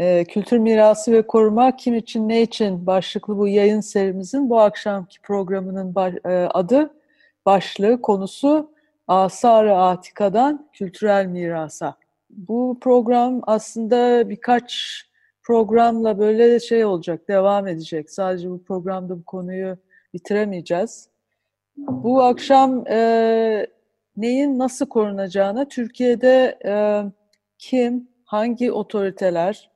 Ee, Kültür Mirası ve Koruma Kim için Ne için başlıklı bu yayın serimizin bu akşamki programının e, adı, başlığı, konusu Asar-ı Atika'dan Kültürel Mirasa. Bu program aslında birkaç programla böyle şey olacak, devam edecek. Sadece bu programda bu konuyu bitiremeyeceğiz. Bu akşam e, neyin nasıl korunacağına Türkiye'de e, kim, hangi otoriteler,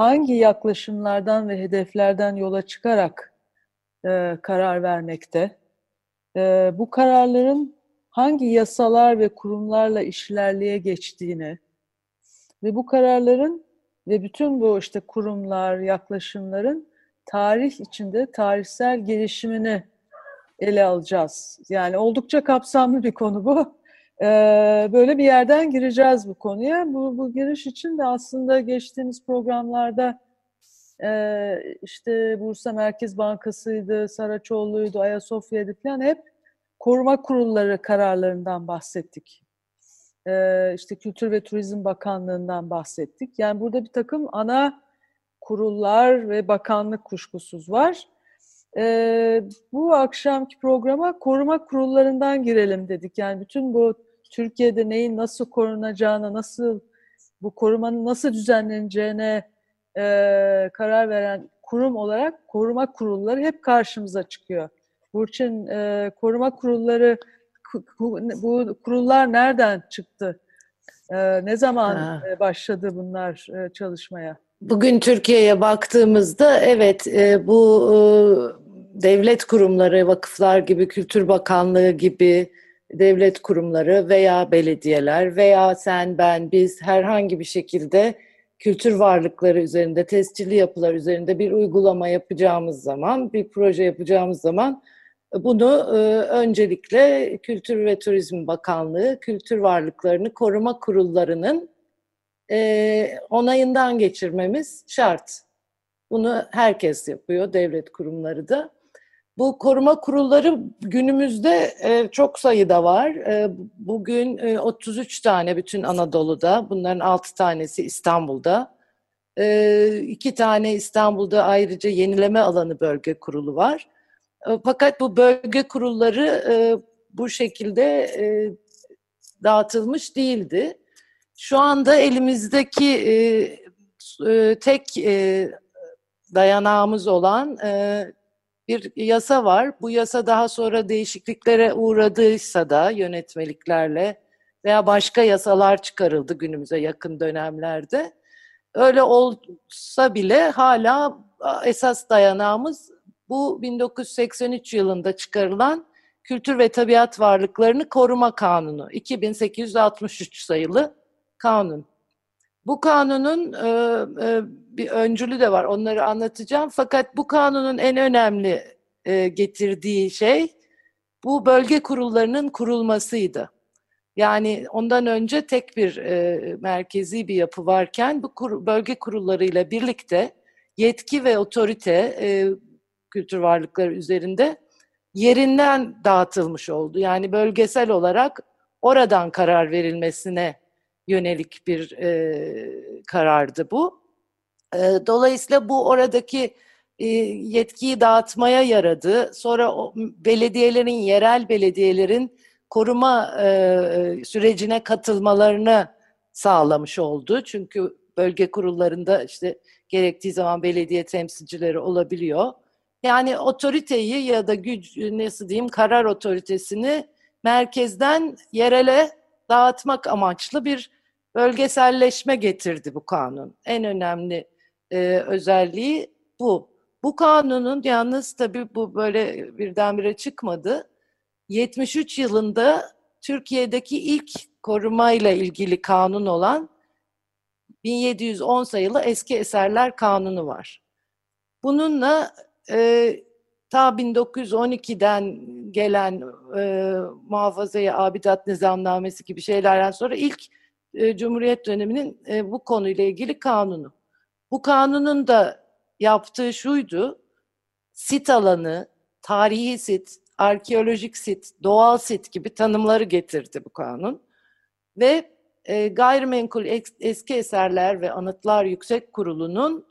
hangi yaklaşımlardan ve hedeflerden yola çıkarak e, karar vermekte, e, bu kararların hangi yasalar ve kurumlarla işlerliğe geçtiğini ve bu kararların ve bütün bu işte kurumlar, yaklaşımların tarih içinde tarihsel gelişimini ele alacağız. Yani oldukça kapsamlı bir konu bu. Böyle bir yerden gireceğiz bu konuya. Bu, bu giriş için de aslında geçtiğimiz programlarda e, işte Bursa Merkez Bankası'ydı, Saraçoğlu'ydu, Ayasofya'ydı falan hep koruma kurulları kararlarından bahsettik. Ee, işte Kültür ve Turizm Bakanlığı'ndan bahsettik. Yani burada bir takım ana kurullar ve bakanlık kuşkusuz var. Ee, bu akşamki programa koruma kurullarından girelim dedik. Yani bütün bu Türkiye'de neyin nasıl korunacağına, nasıl bu korumanın nasıl düzenleneceğine e, karar veren kurum olarak koruma kurulları hep karşımıza çıkıyor. Burçin e, koruma kurulları bu kurullar nereden çıktı? E, ne zaman ha. başladı bunlar e, çalışmaya? Bugün Türkiye'ye baktığımızda evet e, bu e, devlet kurumları, vakıflar gibi, Kültür Bakanlığı gibi devlet kurumları veya belediyeler veya sen, ben, biz herhangi bir şekilde kültür varlıkları üzerinde, tescilli yapılar üzerinde bir uygulama yapacağımız zaman, bir proje yapacağımız zaman bunu e, öncelikle Kültür ve Turizm Bakanlığı, kültür varlıklarını koruma kurullarının e, onayından geçirmemiz şart. Bunu herkes yapıyor, devlet kurumları da. Bu koruma kurulları günümüzde e, çok sayıda var. E, bugün e, 33 tane bütün Anadolu'da, bunların 6 tanesi İstanbul'da. E, iki tane İstanbul'da ayrıca yenileme alanı bölge kurulu var. E, fakat bu bölge kurulları e, bu şekilde e, dağıtılmış değildi. Şu anda elimizdeki e, e, tek e, dayanağımız olan e, bir yasa var. Bu yasa daha sonra değişikliklere uğradıysa da yönetmeliklerle veya başka yasalar çıkarıldı günümüze yakın dönemlerde. Öyle olsa bile hala esas dayanağımız bu 1983 yılında çıkarılan Kültür ve Tabiat Varlıklarını Koruma Kanunu 2863 sayılı kanun. Bu kanunun e, e, bir öncülü de var. Onları anlatacağım. Fakat bu kanunun en önemli e, getirdiği şey bu bölge kurullarının kurulmasıydı. Yani ondan önce tek bir e, merkezi bir yapı varken bu kur, bölge kurullarıyla birlikte yetki ve otorite e, kültür varlıkları üzerinde yerinden dağıtılmış oldu. Yani bölgesel olarak oradan karar verilmesine yönelik bir e, karardı bu. Dolayısıyla bu oradaki yetkiyi dağıtmaya yaradı. Sonra o, belediyelerin, yerel belediyelerin koruma sürecine katılmalarını sağlamış oldu. Çünkü bölge kurullarında işte gerektiği zaman belediye temsilcileri olabiliyor. Yani otoriteyi ya da güç nasıl diyeyim karar otoritesini merkezden yerele dağıtmak amaçlı bir bölgeselleşme getirdi bu kanun. En önemli e, özelliği bu. Bu kanunun yalnız tabii bu böyle birdenbire çıkmadı. 73 yılında Türkiye'deki ilk korumayla ilgili kanun olan 1710 sayılı Eski Eserler Kanunu var. Bununla e, ta 1912'den gelen e, muhafazaya abidat nizamnamesi gibi şeylerden sonra ilk e, Cumhuriyet döneminin e, bu konuyla ilgili kanunu. Bu kanunun da yaptığı şuydu, sit alanı, tarihi sit, arkeolojik sit, doğal sit gibi tanımları getirdi bu kanun. Ve e, Gayrimenkul Eski Eserler ve Anıtlar Yüksek Kurulu'nun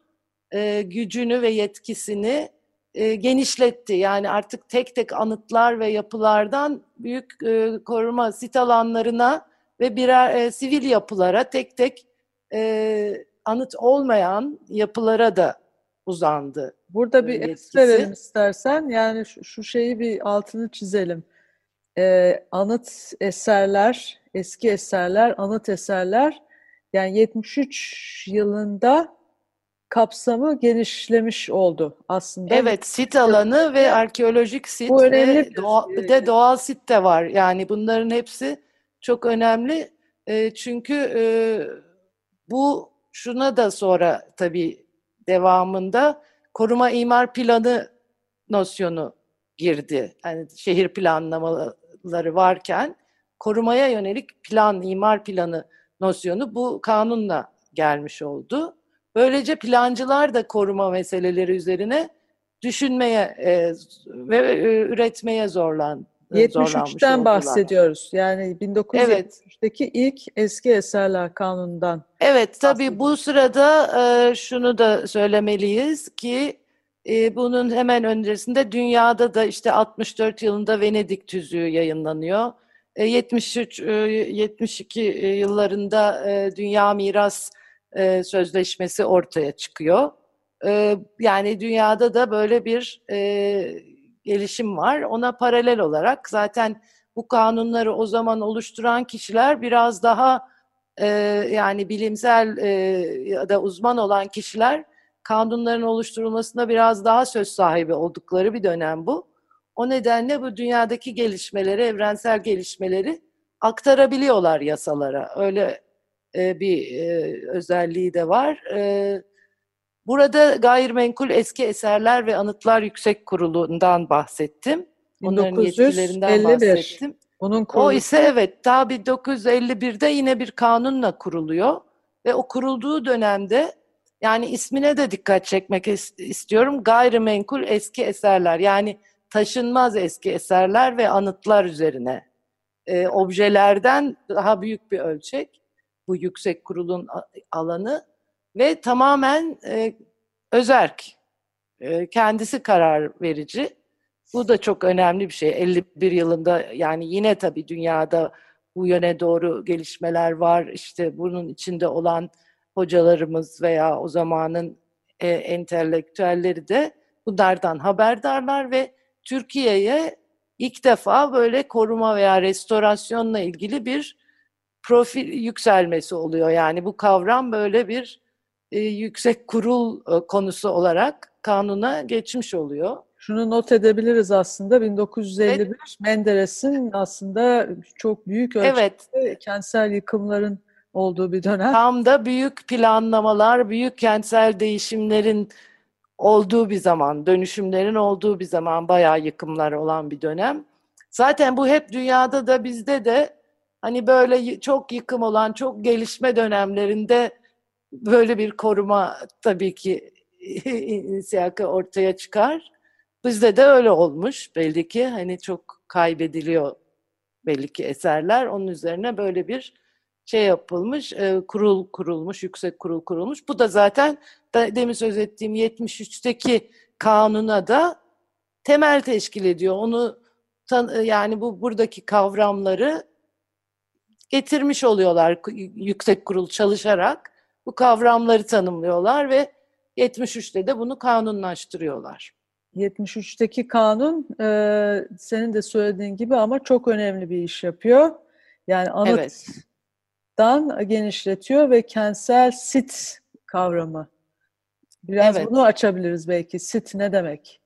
e, gücünü ve yetkisini e, genişletti. Yani artık tek tek anıtlar ve yapılardan büyük e, koruma sit alanlarına ve birer e, sivil yapılara tek tek e, anıt olmayan yapılara da uzandı. Burada bir es verelim istersen. Yani şu, şu şeyi bir altını çizelim. Ee, anıt eserler, eski eserler, anıt eserler yani 73 yılında kapsamı genişlemiş oldu aslında. Evet, sit alanı ve arkeolojik sit Bu önemli ve doğa, bir de doğal sit de var. Yani bunların hepsi çok önemli. E, çünkü e, bu şuna da sonra tabii devamında koruma imar planı nosyonu girdi. Yani şehir planlamaları varken korumaya yönelik plan, imar planı nosyonu bu kanunla gelmiş oldu. Böylece plancılar da koruma meseleleri üzerine düşünmeye e, ve e, üretmeye zorlan 73'ten bahsediyoruz. Yani 1973'teki evet. ilk eski eserler kanunundan. Evet tabii bu sırada e, şunu da söylemeliyiz ki e, bunun hemen öncesinde dünyada da işte 64 yılında Venedik tüzüğü yayınlanıyor. E, 73 e, 72 yıllarında e, Dünya Miras e, Sözleşmesi ortaya çıkıyor. E, yani dünyada da böyle bir e, gelişim var. Ona paralel olarak zaten bu kanunları o zaman oluşturan kişiler biraz daha e, yani bilimsel e, ya da uzman olan kişiler kanunların oluşturulmasında biraz daha söz sahibi oldukları bir dönem bu. O nedenle bu dünyadaki gelişmeleri, evrensel gelişmeleri aktarabiliyorlar yasalara. Öyle e, bir e, özelliği de var. E, Burada gayrimenkul eski eserler ve anıtlar yüksek kurulundan bahsettim. Onların yetkilerinden bahsettim. Onun o ise evet ta 1951'de yine bir kanunla kuruluyor ve o kurulduğu dönemde yani ismine de dikkat çekmek istiyorum. Gayrimenkul eski eserler yani taşınmaz eski eserler ve anıtlar üzerine e, objelerden daha büyük bir ölçek bu yüksek kurulun alanı ve tamamen e, özerk. E, kendisi karar verici. Bu da çok önemli bir şey. 51 yılında yani yine tabii dünyada bu yöne doğru gelişmeler var. İşte bunun içinde olan hocalarımız veya o zamanın e, entelektüelleri de bunlardan haberdarlar ve Türkiye'ye ilk defa böyle koruma veya restorasyonla ilgili bir profil yükselmesi oluyor. Yani bu kavram böyle bir e, yüksek kurul e, konusu olarak kanuna geçmiş oluyor. Şunu not edebiliriz aslında 1951 evet. Menderes'in aslında çok büyük ölçüde evet. kentsel yıkımların olduğu bir dönem. Tam da büyük planlamalar, büyük kentsel değişimlerin olduğu bir zaman, dönüşümlerin olduğu bir zaman bayağı yıkımlar olan bir dönem. Zaten bu hep dünyada da bizde de hani böyle çok yıkım olan, çok gelişme dönemlerinde böyle bir koruma tabii ki inisiyakı ortaya çıkar. Bizde de öyle olmuş belli ki hani çok kaybediliyor belli ki eserler. Onun üzerine böyle bir şey yapılmış, e, kurul kurulmuş, yüksek kurul kurulmuş. Bu da zaten da, demin söz ettiğim 73'teki kanuna da temel teşkil ediyor. Onu tan yani bu buradaki kavramları getirmiş oluyorlar yüksek kurul çalışarak bu kavramları tanımlıyorlar ve 73'te de bunu kanunlaştırıyorlar. 73'teki kanun e, senin de söylediğin gibi ama çok önemli bir iş yapıyor. Yani anıttan evet. genişletiyor ve kentsel sit kavramı. Biraz evet. bunu açabiliriz belki. Sit ne demek?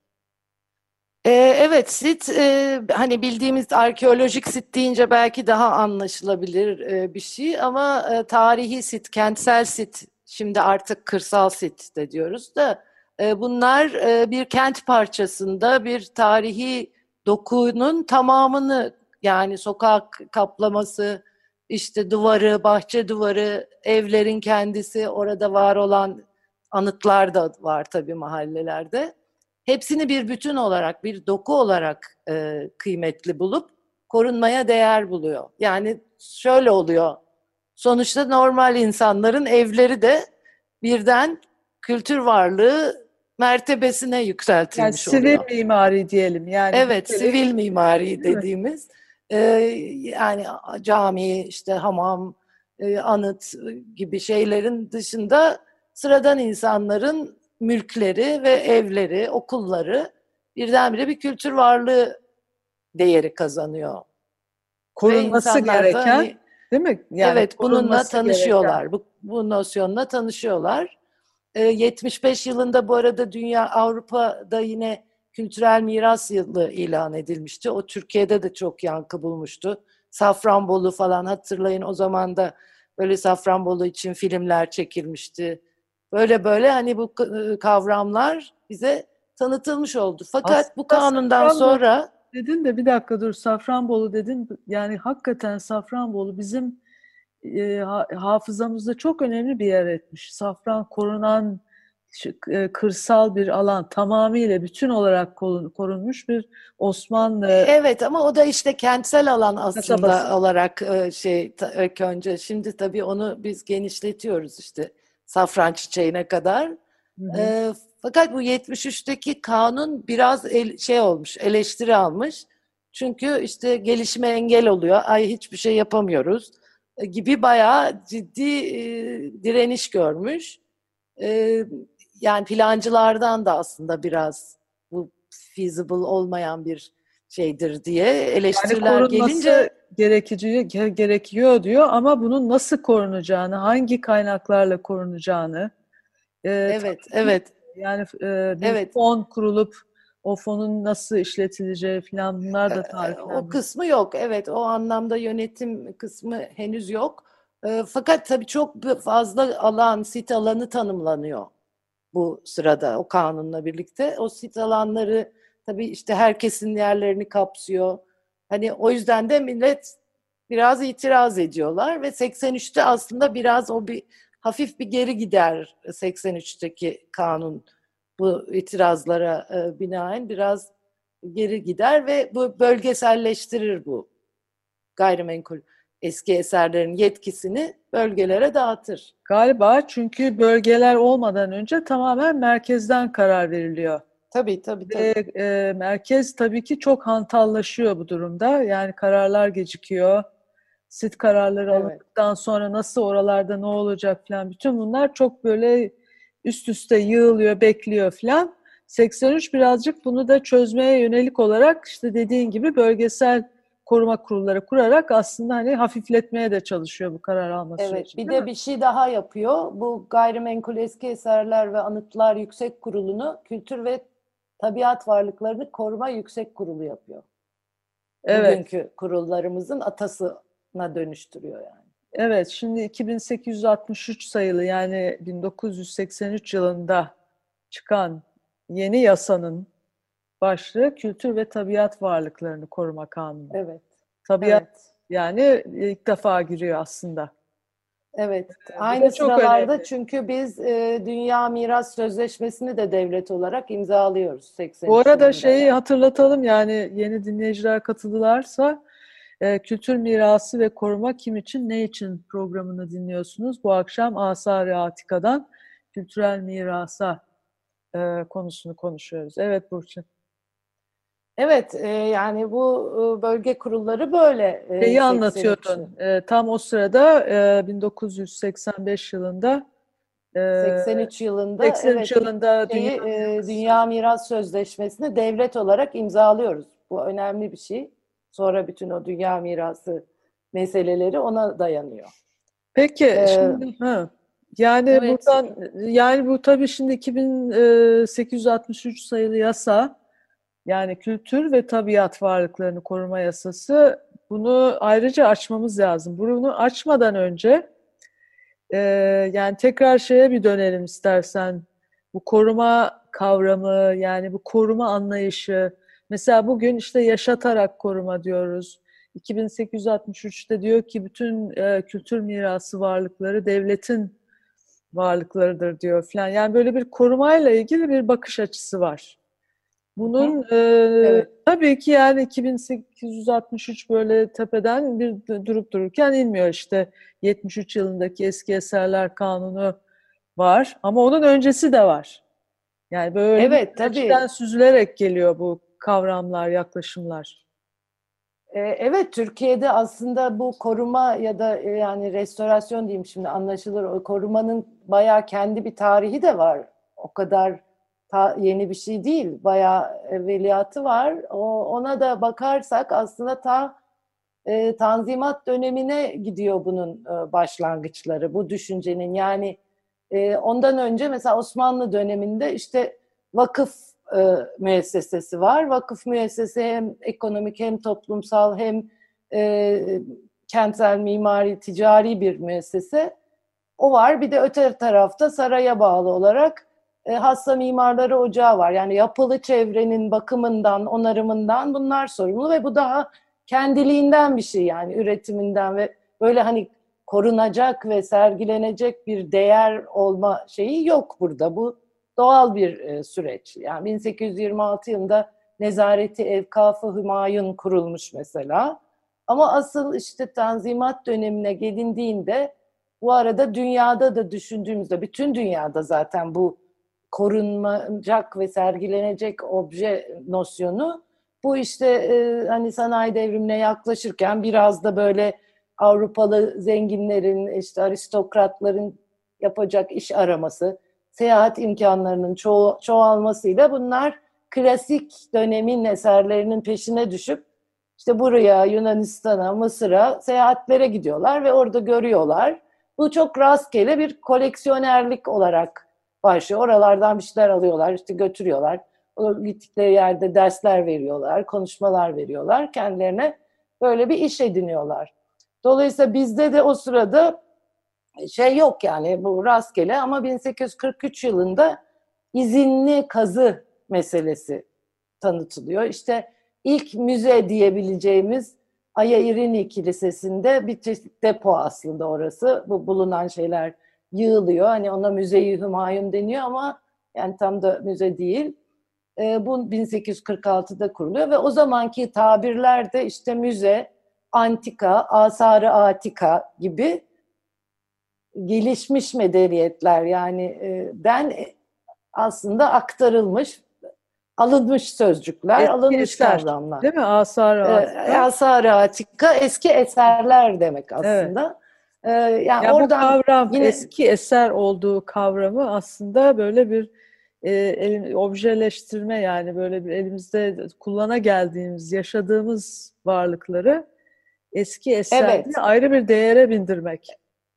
Ee, evet, sit e, hani bildiğimiz arkeolojik sit deyince belki daha anlaşılabilir e, bir şey ama e, tarihi sit, kentsel sit, şimdi artık kırsal sit de diyoruz da bunlar bir kent parçasında bir tarihi dokunun tamamını yani sokak kaplaması, işte duvarı, bahçe duvarı, evlerin kendisi, orada var olan anıtlar da var tabii mahallelerde. Hepsini bir bütün olarak, bir doku olarak e, kıymetli bulup korunmaya değer buluyor. Yani şöyle oluyor. Sonuçta normal insanların evleri de birden kültür varlığı mertebesine yükseltilmiş yani oluyor. sivil mimari diyelim. Yani Evet, böyle- sivil mimari mi? dediğimiz e, yani cami, işte hamam, e, anıt gibi şeylerin dışında sıradan insanların mülkleri ve evleri, okulları birdenbire bir kültür varlığı değeri kazanıyor. Korunması gereken hani- değil mi? Yani evet bununla tanışıyorlar. Bu, bu nosyonla tanışıyorlar. Ee, 75 yılında bu arada Dünya Avrupa'da yine kültürel miras yılı ilan edilmişti. O Türkiye'de de çok yankı bulmuştu. Safranbolu falan hatırlayın o zaman da böyle Safranbolu için filmler çekilmişti. Böyle böyle hani bu k- kavramlar bize tanıtılmış oldu. Fakat bu Aslında kanundan Safranbolu- sonra Dedin de bir dakika dur Safranbolu dedin. Yani hakikaten Safranbolu bizim e, ha- hafızamızda çok önemli bir yer etmiş. Safran korunan e, kırsal bir alan tamamıyla bütün olarak korun- korunmuş bir Osmanlı Evet ama o da işte kentsel alan aslında Kasabası. olarak e, şey önce. Şimdi tabii onu biz genişletiyoruz işte safran çiçeğine kadar. Hı hı. E, fakat bu 73'teki kanun biraz el- şey olmuş, eleştiri almış. Çünkü işte gelişime engel oluyor. Ay hiçbir şey yapamıyoruz e, gibi bayağı ciddi e, direniş görmüş. E, yani plancılardan da aslında biraz bu feasible olmayan bir şeydir diye Yani eleştiriler korunması gelince gerekici ge- gerekiyor diyor ama bunun nasıl korunacağını, hangi kaynaklarla korunacağını e, evet evet Yani e, bir Evet. fon kurulup o fonun nasıl işletileceği falan bunlar da Ee, tariflenmiş. O kısmı yok. Evet, o anlamda yönetim kısmı henüz yok. Fakat tabii çok fazla alan, sit alanı tanımlanıyor bu sırada o kanunla birlikte. O sit alanları tabii işte herkesin yerlerini kapsıyor. Hani o yüzden de millet biraz itiraz ediyorlar ve 83'te aslında biraz o bir hafif bir geri gider 83'teki kanun bu itirazlara e, binaen biraz geri gider ve bu bölgeselleştirir bu gayrimenkul eski eserlerin yetkisini bölgelere dağıtır. Galiba çünkü bölgeler olmadan önce tamamen merkezden karar veriliyor. Tabii tabii tabii. Ve e, merkez tabii ki çok hantallaşıyor bu durumda. Yani kararlar gecikiyor. Sit kararları Evet. alındıktan sonra nasıl oralarda ne olacak falan bütün bunlar çok böyle üst üste yığılıyor, bekliyor falan. 83 birazcık bunu da çözmeye yönelik olarak işte dediğin gibi bölgesel koruma kurulları kurarak aslında hani hafifletmeye de çalışıyor bu karar alma Evet, süreci. bir değil de mi? bir şey daha yapıyor. Bu Gayrimenkul Eski Eserler ve Anıtlar Yüksek Kurulu'nu Kültür ve Tabiat Varlıklarını Koruma Yüksek Kurulu yapıyor. Evet. Bugünkü kurullarımızın atasına dönüştürüyor yani. Evet, şimdi 2863 sayılı yani 1983 yılında çıkan yeni yasanın başlığı Kültür ve Tabiat Varlıklarını Koruma Kanunu. Evet. Tabiat Evet. yani ilk defa giriyor aslında. Evet. da Aynı çok sıralarda önemli. çünkü biz e, Dünya Miras Sözleşmesi'ni de devlet olarak imzalıyoruz 83 Bu arada şeyi hatırlatalım yani yeni dinleyiciler katıldılarsa e, Kültür Mirası ve Koruma Kim için Ne için programını dinliyorsunuz. Bu akşam Asar-ı Atika'dan kültürel mirasa e, konusunu konuşuyoruz. Evet Burçin. Evet, e, yani bu e, bölge kurulları böyle. e, Şeyi 83'ün. anlatıyordun. e, tam o sırada e, 1985 yılında e, 83 yılında 83 evet, yılında şeyi, Dünya e, Dünya Miras Sözleşmesi'ni devlet olarak imzalıyoruz. Bu önemli bir şey. Sonra bütün o dünya mirası meseleleri ona dayanıyor. Peki Ee, şimdi ha, yani evet. buradan yani bu tabii şimdi 2863 sayılı yasa yani kültür ve tabiat varlıklarını koruma yasası bunu ayrıca açmamız lazım. Bunu açmadan önce e, yani tekrar şeye bir dönelim istersen bu koruma kavramı yani bu koruma anlayışı mesela bugün işte yaşatarak koruma diyoruz. 2863'te diyor ki bütün e, kültür mirası varlıkları devletin varlıklarıdır diyor falan. Yani böyle bir korumayla ilgili bir bakış açısı var. Bunun e, evet. tabii ki yani 2863 böyle tepeden bir durup dururken inmiyor işte 73 yılındaki eski eserler kanunu var ama onun öncesi de var. Yani böyle evet, tabii. süzülerek geliyor bu kavramlar, yaklaşımlar. Evet Türkiye'de aslında bu koruma ya da e, yani restorasyon diyeyim şimdi anlaşılır o korumanın bayağı kendi bir tarihi de var. O kadar ta, yeni bir şey değil. Bayağı evveliyatı var. O, ona da bakarsak aslında ta e, Tanzimat dönemine gidiyor bunun e, başlangıçları, bu düşüncenin. Yani e, ondan önce mesela Osmanlı döneminde işte vakıf e, müessesesi var. Vakıf müessesesi hem ekonomik hem toplumsal hem e, kentsel mimari ticari bir müessese. O var. Bir de öte tarafta saraya bağlı olarak e, mimarları ocağı var. Yani yapılı çevrenin bakımından, onarımından bunlar sorumlu ve bu daha kendiliğinden bir şey yani üretiminden ve böyle hani korunacak ve sergilenecek bir değer olma şeyi yok burada. Bu doğal bir e, süreç. Yani 1826 yılında Nezareti Evkafı Hümayun kurulmuş mesela. Ama asıl işte Tanzimat dönemine gelindiğinde bu arada dünyada da düşündüğümüzde bütün dünyada zaten bu korunacak ve sergilenecek obje nosyonu bu işte e, hani sanayi devrimine yaklaşırken biraz da böyle Avrupalı zenginlerin işte aristokratların yapacak iş araması seyahat imkanlarının ço çoğalmasıyla bunlar klasik dönemin eserlerinin peşine düşüp işte buraya, Yunanistan'a, Mısır'a seyahatlere gidiyorlar ve orada görüyorlar. Bu çok rastgele bir koleksiyonerlik olarak başlıyor. Oralardan bir şeyler alıyorlar, işte götürüyorlar. O gittikleri yerde dersler veriyorlar, konuşmalar veriyorlar. Kendilerine böyle bir iş ediniyorlar. Dolayısıyla bizde de o sırada şey yok yani bu rastgele ama 1843 yılında izinli kazı meselesi tanıtılıyor. İşte ilk müze diyebileceğimiz Aya İrini Kilisesi'nde bir çeşit depo aslında orası. Bu bulunan şeyler yığılıyor. Hani ona müzeyi Hümayun deniyor ama yani tam da müze değil. E, bu 1846'da kuruluyor ve o zamanki tabirlerde işte müze, antika, asarı atika gibi gelişmiş medeniyetler yani e, den aslında aktarılmış alınmış sözcükler, eski alınmış eser, kavramlar. Değil mi? Asar Atika. E, Asar Atika eski eserler demek aslında. Evet. E, yani ya oradan bu kavram yine... eski eser olduğu kavramı aslında böyle bir e, elin, objeleştirme yani böyle bir elimizde kullana geldiğimiz, yaşadığımız varlıkları eski eser evet. ayrı bir değere bindirmek.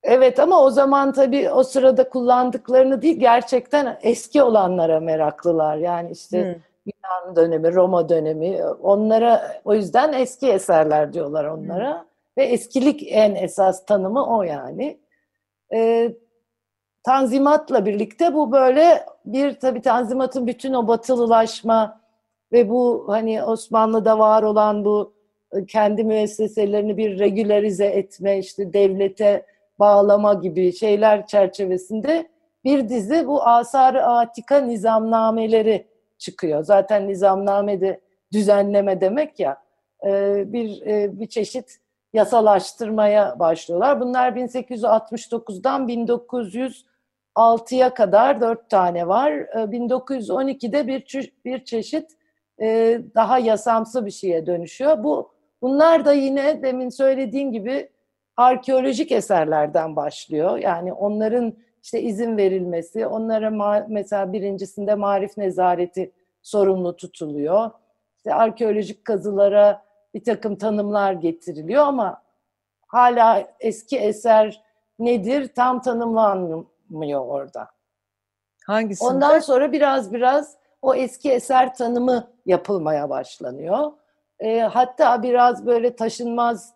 Evet ama o zaman tabii o sırada kullandıklarını değil gerçekten eski olanlara meraklılar. Yani işte hmm. Yunan dönemi, Roma dönemi onlara o yüzden eski eserler diyorlar onlara. Hmm. Ve eskilik en esas tanımı o yani. Ee, tanzimatla birlikte bu böyle bir tabii tanzimatın bütün o batılılaşma ve bu hani Osmanlı'da var olan bu kendi müesseselerini bir regularize etme işte devlete bağlama gibi şeyler çerçevesinde bir dizi bu asar-ı atika nizamnameleri çıkıyor. Zaten nizamname de düzenleme demek ya e, bir bir çeşit yasalaştırmaya başlıyorlar. Bunlar 1869'dan 1906'ya kadar dört tane var. 1912'de e, bir bir çeşit e, daha yasamsı bir şeye dönüşüyor. Bu bunlar da yine demin söylediğim gibi arkeolojik eserlerden başlıyor. Yani onların işte izin verilmesi, onlara mesela birincisinde marif nezareti sorumlu tutuluyor. İşte arkeolojik kazılara bir takım tanımlar getiriliyor ama hala eski eser nedir tam tanımlanmıyor orada. Hangisinde? Ondan sonra biraz biraz o eski eser tanımı yapılmaya başlanıyor. E, hatta biraz böyle taşınmaz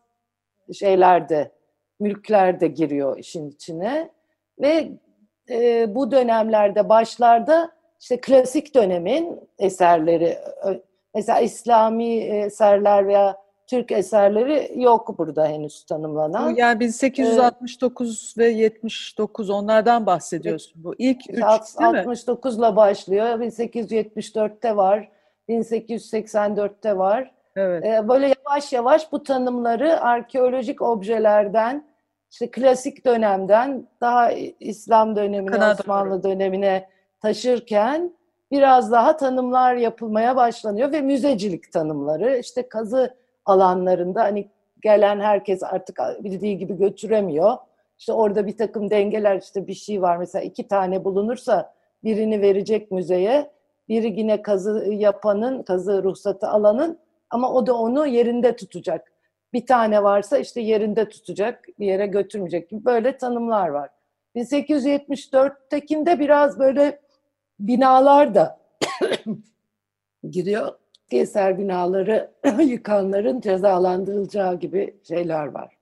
şeyler de, mülkler de giriyor işin içine. Ve e, bu dönemlerde başlarda işte klasik dönemin eserleri mesela İslami eserler veya Türk eserleri yok burada henüz tanımlanan. Yani 1869 ee, ve 79 onlardan bahsediyorsun. Bu ilk üç 69 ile başlıyor. 1874'te var. 1884'te var. Evet. Ee, böyle yavaş yavaş bu tanımları arkeolojik objelerden işte klasik dönemden daha İslam dönemine, Kanada Osmanlı doğru. dönemine taşırken biraz daha tanımlar yapılmaya başlanıyor ve müzecilik tanımları işte kazı alanlarında hani gelen herkes artık bildiği gibi götüremiyor. İşte orada bir takım dengeler işte bir şey var mesela iki tane bulunursa birini verecek müzeye, biri yine kazı yapanın, kazı ruhsatı alanın ama o da onu yerinde tutacak. Bir tane varsa işte yerinde tutacak, bir yere götürmeyecek gibi böyle tanımlar var. 1874'tekinde biraz böyle binalar da giriyor eser binaları yıkanların cezalandırılacağı gibi şeyler var.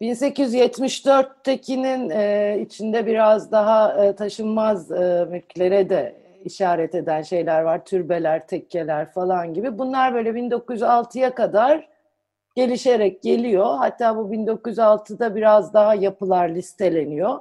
1874'tekinin e, içinde biraz daha e, taşınmaz e, mülklere de işaret eden şeyler var. Türbeler, tekkeler falan gibi. Bunlar böyle 1906'ya kadar gelişerek geliyor. Hatta bu 1906'da biraz daha yapılar listeleniyor.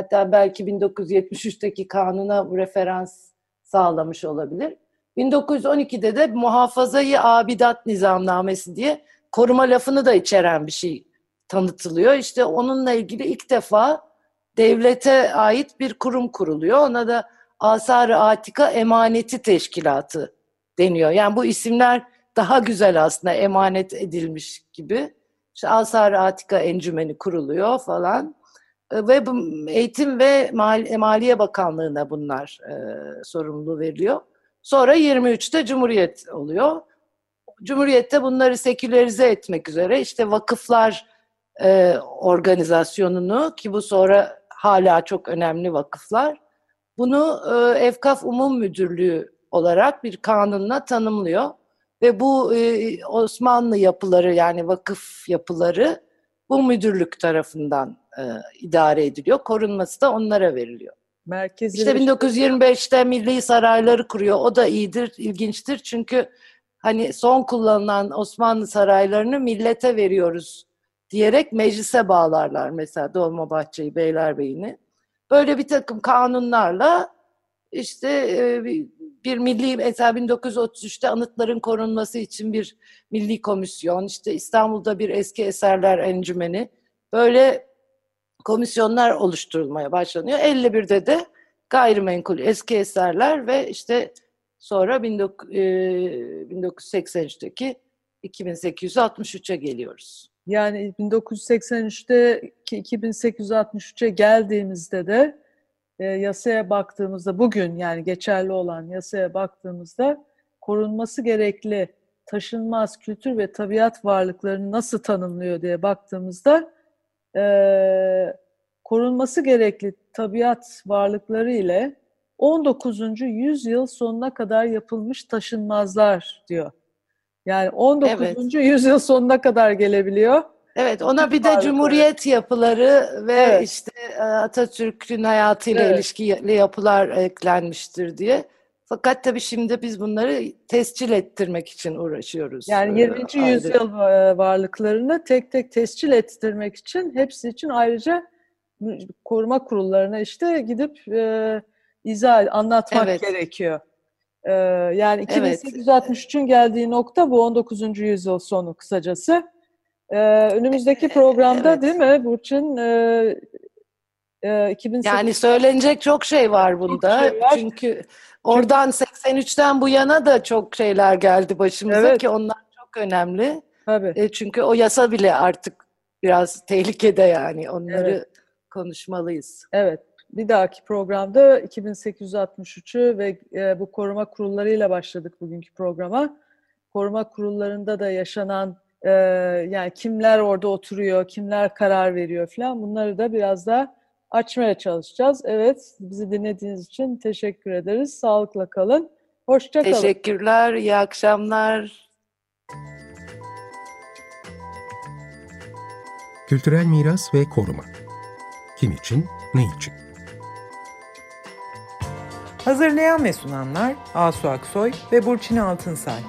Hatta belki 1973'teki kanuna referans sağlamış olabilir. 1912'de de muhafazayı abidat nizamnamesi diye koruma lafını da içeren bir şey tanıtılıyor. İşte onunla ilgili ilk defa devlete ait bir kurum kuruluyor. Ona da Asar-ı Atika Emaneti Teşkilatı deniyor. Yani bu isimler daha güzel aslında emanet edilmiş gibi. İşte Asar-ı Atika Encümeni kuruluyor falan. Ve Eğitim ve Maliye Bakanlığı'na bunlar e, sorumluluğu veriliyor. Sonra 23'te Cumhuriyet oluyor. Cumhuriyette bunları sekülerize etmek üzere işte vakıflar e, organizasyonunu ki bu sonra hala çok önemli vakıflar bunu e, Evkaf Umum Müdürlüğü olarak bir kanunla tanımlıyor ve bu e, Osmanlı yapıları yani vakıf yapıları bu müdürlük tarafından e, idare ediliyor. Korunması da onlara veriliyor. Merkezi işte 1925'te milli sarayları kuruyor. O da iyidir, ilginçtir. Çünkü hani son kullanılan Osmanlı saraylarını millete veriyoruz diyerek meclise bağlarlar mesela Dolmabahçe'yi, Beylerbeyi'ni. Böyle bir takım kanunlarla işte e, bir milli mesela 1933'te anıtların korunması için bir milli komisyon, işte İstanbul'da bir eski eserler encümeni böyle komisyonlar oluşturulmaya başlanıyor. 51'de de gayrimenkul eski eserler ve işte sonra 1983'teki 2863'e geliyoruz. Yani 1983'te 2863'e geldiğimizde de e, yasaya baktığımızda bugün yani geçerli olan yasaya baktığımızda korunması gerekli taşınmaz kültür ve tabiat varlıklarını nasıl tanımlıyor diye baktığımızda e, korunması gerekli tabiat varlıkları ile 19. yüzyıl sonuna kadar yapılmış taşınmazlar diyor. Yani 19. Evet. yüzyıl sonuna kadar gelebiliyor. Evet, ona bir de Cumhuriyet yapıları ve evet. işte e, Atatürk'ün hayatıyla evet. ilişkili yapılar eklenmiştir diye. Fakat tabii şimdi biz bunları tescil ettirmek için uğraşıyoruz. Yani 20. Ayrı. yüzyıl e, varlıklarını tek tek tescil ettirmek için hepsi için ayrıca koruma kurullarına işte gidip e, izah anlatmak evet. gerekiyor. E, yani 2863'ün geldiği nokta bu 19. yüzyıl sonu kısacası. E, önümüzdeki programda evet. değil mi Burçin? E, e, 2008... Yani söylenecek çok şey var bunda. Şey var. Çünkü oradan Çünkü... 83'ten bu yana da çok şeyler geldi başımıza evet. ki onlar çok önemli. Tabii. E, çünkü o yasa bile artık biraz tehlikede yani onları evet konuşmalıyız. Evet. Bir dahaki programda 2863'ü ve e, bu koruma kurullarıyla başladık bugünkü programa. Koruma kurullarında da yaşanan e, yani kimler orada oturuyor, kimler karar veriyor falan bunları da biraz daha açmaya çalışacağız. Evet, bizi dinlediğiniz için teşekkür ederiz. Sağlıkla kalın. Hoşça kalın. Teşekkürler, iyi akşamlar. Kültürel miras ve koruma kim için, ne için? Hazırlayan ve sunanlar Asu Aksoy ve Burçin Altınsay.